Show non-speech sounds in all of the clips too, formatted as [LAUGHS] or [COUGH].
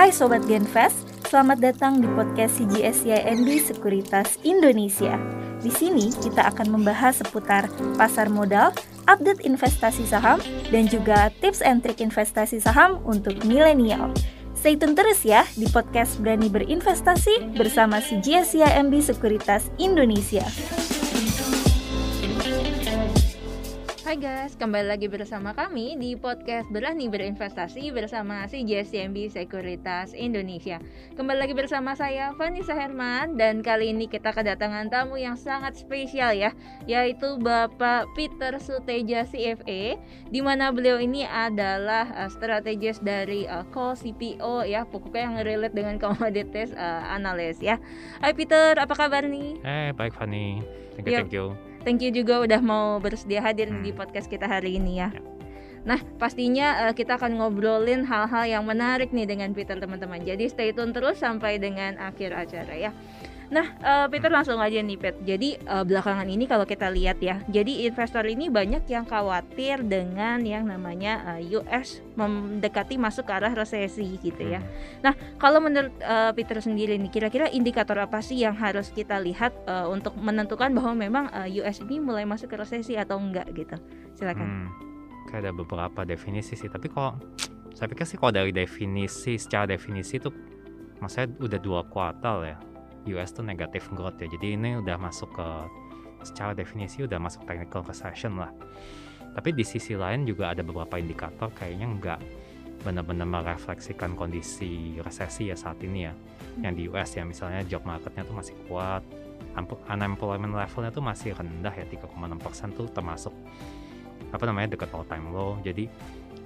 Hai Sobat Genfest, selamat datang di podcast CGSCIMB Sekuritas Indonesia. Di sini kita akan membahas seputar pasar modal, update investasi saham, dan juga tips and trik investasi saham untuk milenial. Stay tune terus ya di podcast Berani Berinvestasi bersama CGSCIMB Sekuritas Indonesia. Hai guys, kembali lagi bersama kami di podcast Berani Berinvestasi bersama si JSCMB Sekuritas Indonesia. Kembali lagi bersama saya Vanessa Herman dan kali ini kita kedatangan tamu yang sangat spesial ya, yaitu Bapak Peter Suteja CFA, di mana beliau ini adalah uh, strategis dari uh, call CPO ya, pokoknya yang relate dengan komoditas uh, analis ya. Hai Peter, apa kabar nih? Eh, baik Fanny. Thank you, Yuk. thank you. Thank you juga udah mau bersedia hadir Hmm. di podcast kita hari ini ya. Ya. Nah, pastinya eh, kita akan ngobrolin hal-hal yang menarik nih dengan Peter teman-teman. Jadi stay tune terus sampai dengan akhir acara ya. Nah, eh, Peter langsung aja nih, Pet. Jadi eh, belakangan ini kalau kita lihat ya, jadi investor ini banyak yang khawatir dengan yang namanya eh, US mendekati masuk ke arah resesi gitu ya. Hmm. Nah, kalau menurut eh, Peter sendiri nih, kira-kira indikator apa sih yang harus kita lihat eh, untuk menentukan bahwa memang eh, US ini mulai masuk ke resesi atau enggak gitu? Silakan. Hmm, kayak ada beberapa definisi sih, tapi kalau saya pikir sih kalau dari definisi secara definisi itu maksudnya udah dua kuartal ya. US tuh negatif growth ya. Jadi ini udah masuk ke secara definisi udah masuk technical recession lah. Tapi di sisi lain juga ada beberapa indikator kayaknya nggak benar-benar merefleksikan kondisi resesi ya saat ini ya. Yang di US ya misalnya job marketnya tuh masih kuat, Unempl- unemployment levelnya tuh masih rendah ya 3,6% tuh termasuk apa namanya dekat all time low jadi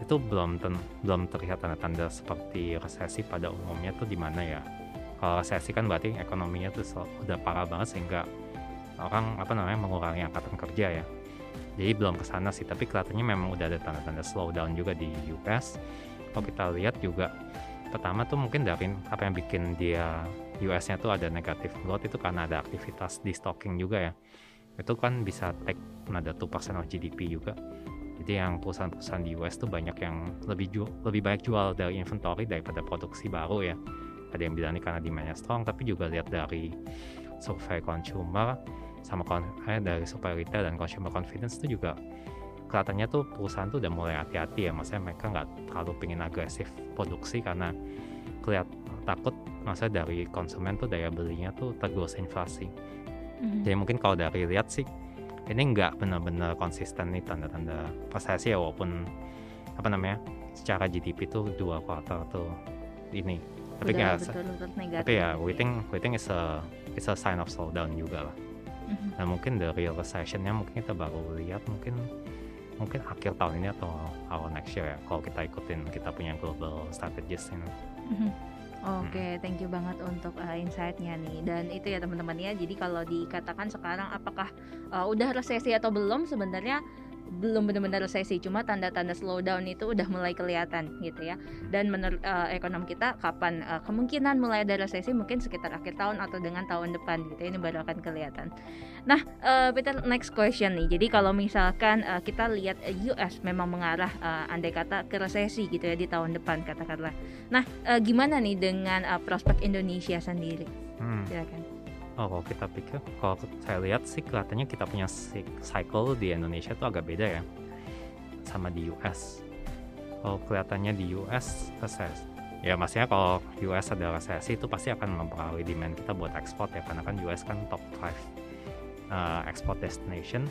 itu belum ten- belum terlihat tanda-tanda seperti resesi pada umumnya tuh di mana ya kalau resesi kan berarti ekonominya tuh sel- udah parah banget sehingga orang apa namanya mengurangi angkatan kerja ya. Jadi belum ke sana sih tapi kelihatannya memang udah ada tanda-tanda slowdown juga di US kalau kita lihat juga pertama tuh mungkin dari apa yang bikin dia US-nya tuh ada negatif growth itu karena ada aktivitas di stocking juga ya. Itu kan bisa take another 2% of GDP juga. Jadi yang perusahaan-perusahaan di US tuh banyak yang lebih ju- lebih banyak jual dari inventory daripada produksi baru ya ada yang bilang ini karena demandnya strong tapi juga lihat dari survei consumer sama kon- eh, dari survei retail dan consumer confidence itu juga kelihatannya tuh perusahaan tuh udah mulai hati-hati ya maksudnya mereka nggak terlalu pengen agresif produksi karena kelihat takut maksudnya dari konsumen tuh daya belinya tuh tergerus inflasi Mhm. jadi mungkin kalau dari lihat sih ini nggak benar-benar konsisten nih tanda-tanda resesi ya walaupun apa namanya secara GDP tuh dua kuartal tuh ini tapi ya tapi ya we think it's a it's a sign of slowdown juga lah Mhm. nah mungkin the real recessionnya mungkin kita baru lihat mungkin mungkin akhir tahun ini atau awal next year ya kalau kita ikutin kita punya global strategist ini Mhm. Oke, thank you banget untuk uh, insight-nya nih. Dan itu ya teman-teman ya. Jadi kalau dikatakan sekarang apakah uh, udah resesi atau belum sebenarnya belum benar-benar resesi, cuma tanda-tanda slowdown itu udah mulai kelihatan gitu ya. Dan menurut uh, ekonom kita kapan uh, kemungkinan mulai ada resesi mungkin sekitar akhir tahun atau dengan tahun depan gitu. Ini baru akan kelihatan. Nah, uh, Peter next question nih. Jadi kalau misalkan uh, kita lihat uh, US memang mengarah uh, andai kata ke resesi gitu ya di tahun depan katakanlah. Nah, eh, gimana nih dengan eh, prospek Indonesia sendiri? Hmm. Silakan. Oh, kalau kita pikir, kalau saya lihat sih kelihatannya kita punya cy- cycle di Indonesia tuh agak beda ya sama di US. Kalau kelihatannya di US resesi, ya maksudnya kalau US ada resesi itu pasti akan mempengaruhi demand kita buat ekspor ya karena kan US kan top 5 uh, export destination.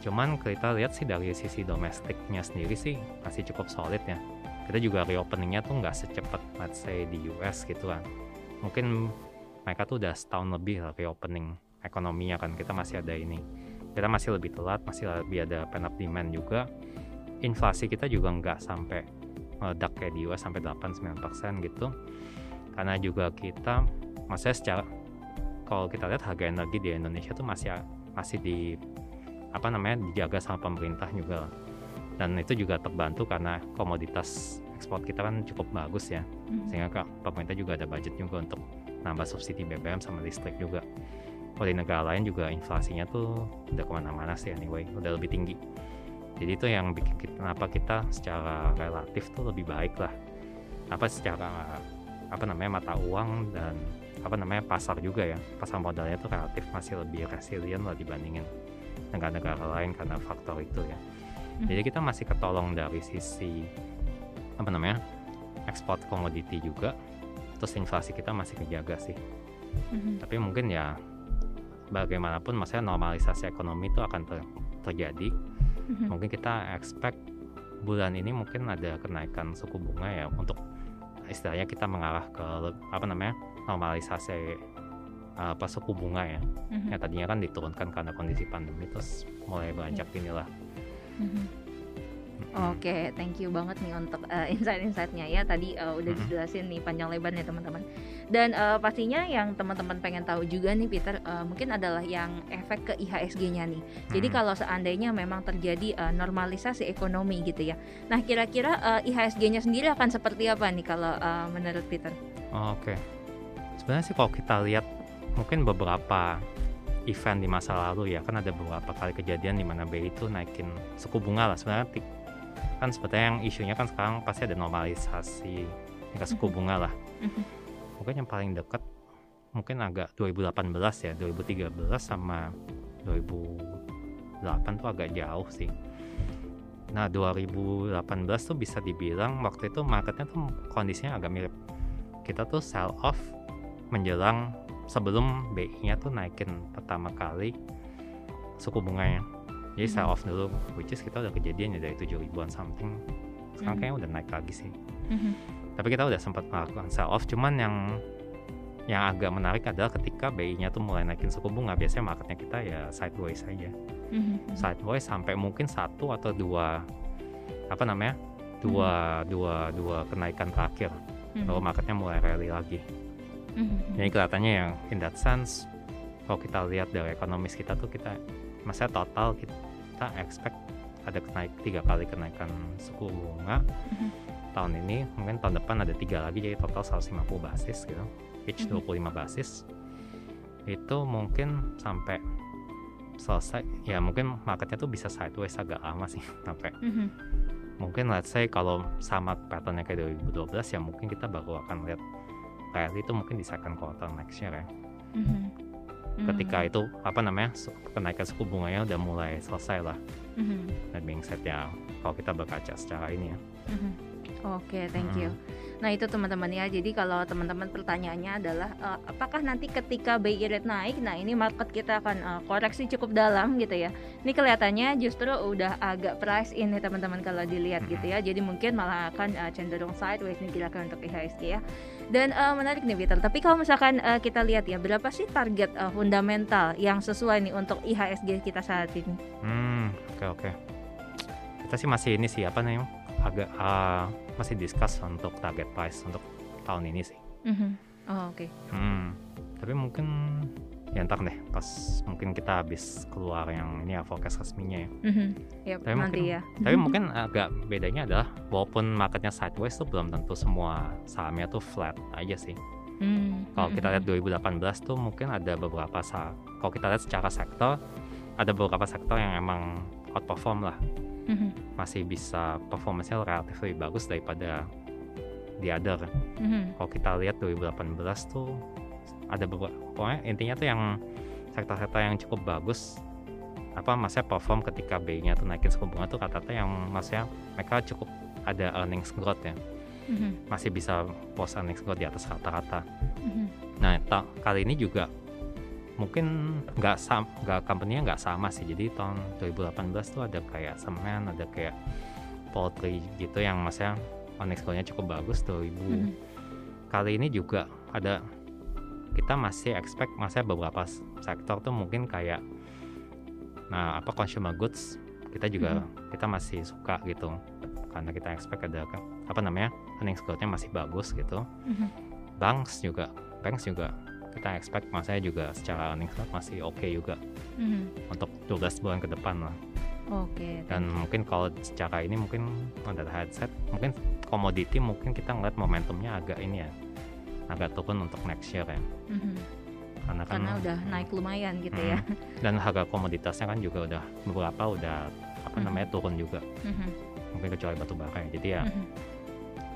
Cuman kita lihat sih dari sisi domestiknya sendiri sih masih cukup solid ya. Kita juga reopeningnya tuh nggak secepat let's say di US gitu kan. Mungkin mereka tuh udah setahun lebih lah reopening ekonominya kan. Kita masih ada ini. Kita masih lebih telat masih lebih ada pent up demand juga. Inflasi kita juga nggak sampai meledak kayak di US sampai 8-9% gitu. Karena juga kita maksudnya secara kalau kita lihat harga energi di Indonesia tuh masih masih di apa namanya dijaga sama pemerintah juga lah. dan itu juga terbantu karena komoditas ekspor kita kan cukup bagus ya. Mhm. sehingga pemerintah juga ada budget juga untuk nambah subsidi BBM sama listrik juga. Kalau di negara lain juga inflasinya tuh udah ke mana-mana sih anyway udah lebih tinggi. Jadi itu yang bikin kita, kenapa kita secara relatif tuh lebih baik lah. Apa secara apa namanya mata uang dan apa namanya pasar juga ya. Pasar modalnya tuh relatif masih lebih resilient lah dibandingin negara-negara lain karena faktor itu ya. Mhm. jadi kita masih ketolong dari sisi apa namanya ekspor komoditi juga terus inflasi kita masih kejaga sih Mhm. tapi mungkin ya bagaimanapun maksudnya normalisasi ekonomi itu akan ter- terjadi Mhm. mungkin kita expect bulan ini mungkin ada kenaikan suku bunga ya untuk istilahnya kita mengarah ke apa namanya normalisasi uh, apa suku bunga ya Mhm. yang tadinya kan diturunkan karena kondisi pandemi terus mulai beranjak inilah Mhm. Oke, thank you banget nih untuk uh, insight-insightnya ya. Tadi uh, udah dijelasin nih panjang lebar nih teman-teman. Dan uh, pastinya yang teman-teman pengen tahu juga nih Peter, uh, mungkin adalah yang efek ke IHSG-nya nih. Jadi kalau seandainya memang terjadi uh, normalisasi ekonomi gitu ya. Nah kira-kira uh, IHSG-nya sendiri akan seperti apa nih kalau uh, menurut Peter? Oh, Oke. Sebenarnya sih kalau kita lihat mungkin beberapa event di masa lalu ya kan ada beberapa kali kejadian di mana BI itu naikin suku bunga lah sebenarnya kan sebetulnya yang isunya kan sekarang pasti ada normalisasi tingkat suku Mhm. bunga lah. Mhm. Mungkin yang paling dekat mungkin agak 2018 ya 2013 sama 2008 tuh agak jauh sih. Nah 2018 tuh bisa dibilang waktu itu marketnya tuh kondisinya agak mirip kita tuh sell off menjelang sebelum BI-nya tuh naikin pertama kali suku bunganya. Jadi sell Mhm. off dulu, which is kita udah kejadian ya dari 7 ribuan something. Sekarang Mhm. kayaknya udah naik lagi sih. Mhm. Tapi kita udah sempat melakukan sell off, cuman yang yang agak menarik adalah ketika BI-nya tuh mulai naikin suku bunga, biasanya marketnya kita ya sideways saja. Mhm. Sideways sampai mungkin satu atau dua apa namanya? dua dua dua kenaikan terakhir Mhm. lalu marketnya mulai rally lagi. Mhm. Jadi kelihatannya yang in that sense kalau kita lihat dari ekonomis kita tuh kita masa total kita expect ada kenaik tiga kali kenaikan suku bunga. Mhm. tahun ini mungkin tahun depan ada tiga lagi jadi total 150 basis gitu. Each Mhm. 25 basis. Itu mungkin sampai selesai. Ya mungkin marketnya tuh bisa sideways agak lama sih [LAUGHS] sampai. Mhm. mungkin let's say kalau sama patternnya kayak 2012 ya mungkin kita baru akan lihat rally itu mungkin di second quarter next year ya Mhm. ketika itu apa namanya kenaikan suku bunganya udah mulai selesai lah Mhm. that being said ya kalau kita berkaca secara ini ya Mhm. Oke, thank you. Nah itu teman-teman ya. Jadi kalau teman-teman pertanyaannya adalah eh, apakah nanti ketika BI rate naik, nah ini market kita akan eh, koreksi cukup dalam gitu ya. Ini kelihatannya justru udah agak price in nih teman-teman kalau dilihat gitu ya. Jadi mungkin malah akan eh, cenderung sideways nih gerakan untuk IHSG ya. Dan eh, menarik nih Peter. Tapi kalau misalkan eh, kita lihat ya, berapa sih target eh, fundamental yang sesuai nih untuk IHSG kita saat ini? hmm oke oke kita sih masih ini sih apa namanya agak ah, masih discuss untuk target price untuk tahun ini sih Mhm. Oh, Oke. hmm tapi mungkin ya ntar deh pas mungkin kita habis keluar yang ini ya forecast resminya ya Mhm. Yap, Tapi nanti mungkin- ya. Tapi mungkin agak bedanya adalah walaupun marketnya sideways tuh belum tentu semua sahamnya tuh flat aja sih. Hmm. Kalau kita Mhm. lihat 2018 tuh mungkin ada beberapa saham. Kalau kita lihat secara sektor ada beberapa sektor yang emang outperform lah. Masih bisa performance-nya relatif lebih bagus daripada the other. Mhm. Kalau kita lihat 2018 tuh ada beberapa pokoknya intinya tuh yang sektor-sektor yang cukup bagus apa maksudnya perform ketika BI-nya tuh naikin suku bunga tuh kata-kata yang maksudnya mereka cukup ada earnings growth ya Mhm. masih bisa post earnings growth di atas rata-rata Mhm. nah ta- kali ini juga mungkin nggak sam nggak company-nya nggak sama sih jadi tahun 2018 tuh ada kayak semen ada kayak poultry gitu yang maksudnya earnings growth-nya cukup bagus 2000 Mhm. kali ini juga ada kita masih expect maksudnya beberapa sektor tuh mungkin kayak nah apa consumer goods kita juga kita masih suka gitu karena kita expect ada apa namanya earnings growth-nya masih bagus gitu Mhm. banks juga banks juga kita expect maksudnya juga secara earnings masih oke juga Mhm. untuk 12 bulan ke depan lah Oke. dan mungkin kalau secara ini mungkin the headset mungkin komoditi mungkin kita ngeliat momentumnya agak ini ya agak turun untuk next year ya Mhm. karena kan Karena udah naik lumayan gitu ya. Mm. dan harga komoditasnya kan juga udah beberapa udah apa Mhm. namanya turun juga Mhm. mungkin kecuali batu bara ya jadi ya Mhm.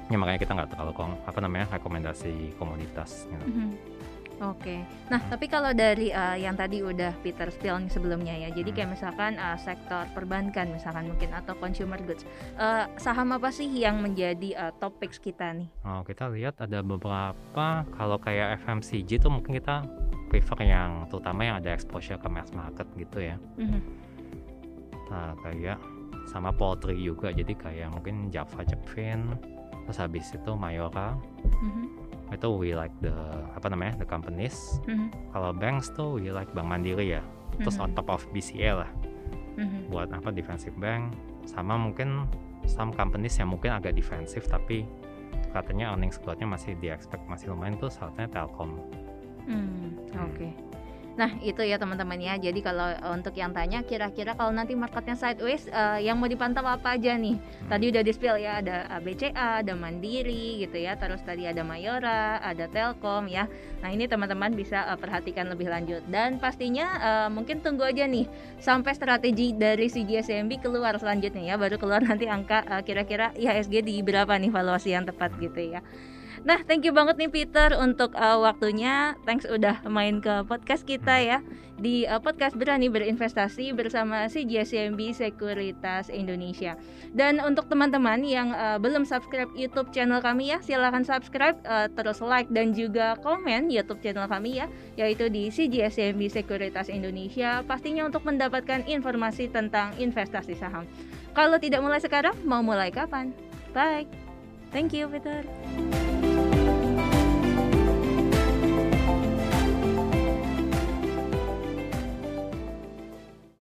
ya makanya kita nggak terlalu kong apa namanya rekomendasi komoditas gitu. Mhm. Oke, nah tapi kalau dari uh, yang tadi udah Peter spill nih sebelumnya ya, jadi kayak misalkan uh, sektor perbankan misalkan mungkin atau consumer goods, uh, saham apa sih yang menjadi uh, top picks kita nih? Oh, kita lihat ada beberapa kalau kayak FMCG tuh mungkin kita prefer yang terutama yang ada exposure ke mass market gitu ya. Mhm. Nah, kayak sama poultry juga jadi kayak mungkin Java Jepvin terus habis itu Mayora Mhm. Itu we like the apa namanya the companies Mhm. kalau banks tuh we like Bank Mandiri ya terus Mhm. on top of BCA lah Mhm. buat apa defensive bank sama mungkin some companies yang mungkin agak defensif tapi katanya earnings growth-nya masih di expect masih lumayan tuh saatnya Telkom Hmm, Hmm. Oke. Nah itu ya teman-teman ya. Jadi kalau eh, untuk yang tanya kira-kira kalau nanti marketnya sideways, eh, yang mau dipantau apa aja nih? Hmm. Tadi udah di spill ya, ada eh, BCA, ada Mandiri gitu ya. Terus tadi ada Mayora, ada Telkom ya. Nah ini teman-teman bisa eh, perhatikan lebih lanjut. Dan pastinya eh, mungkin tunggu aja nih sampai strategi dari CGSMB keluar selanjutnya ya. Baru keluar nanti angka eh, kira-kira IHSG di berapa nih valuasi yang tepat gitu ya. Nah, thank you banget nih Peter untuk uh, waktunya. Thanks udah main ke podcast kita ya di uh, podcast Berani Berinvestasi bersama CGSMB Sekuritas Indonesia. Dan untuk teman-teman yang uh, belum subscribe YouTube channel kami ya, silahkan subscribe, uh, terus like dan juga komen YouTube channel kami ya, yaitu di CGSMB Sekuritas Indonesia. Pastinya untuk mendapatkan informasi tentang investasi saham. Kalau tidak mulai sekarang, mau mulai kapan? Bye. Thank you, Peter.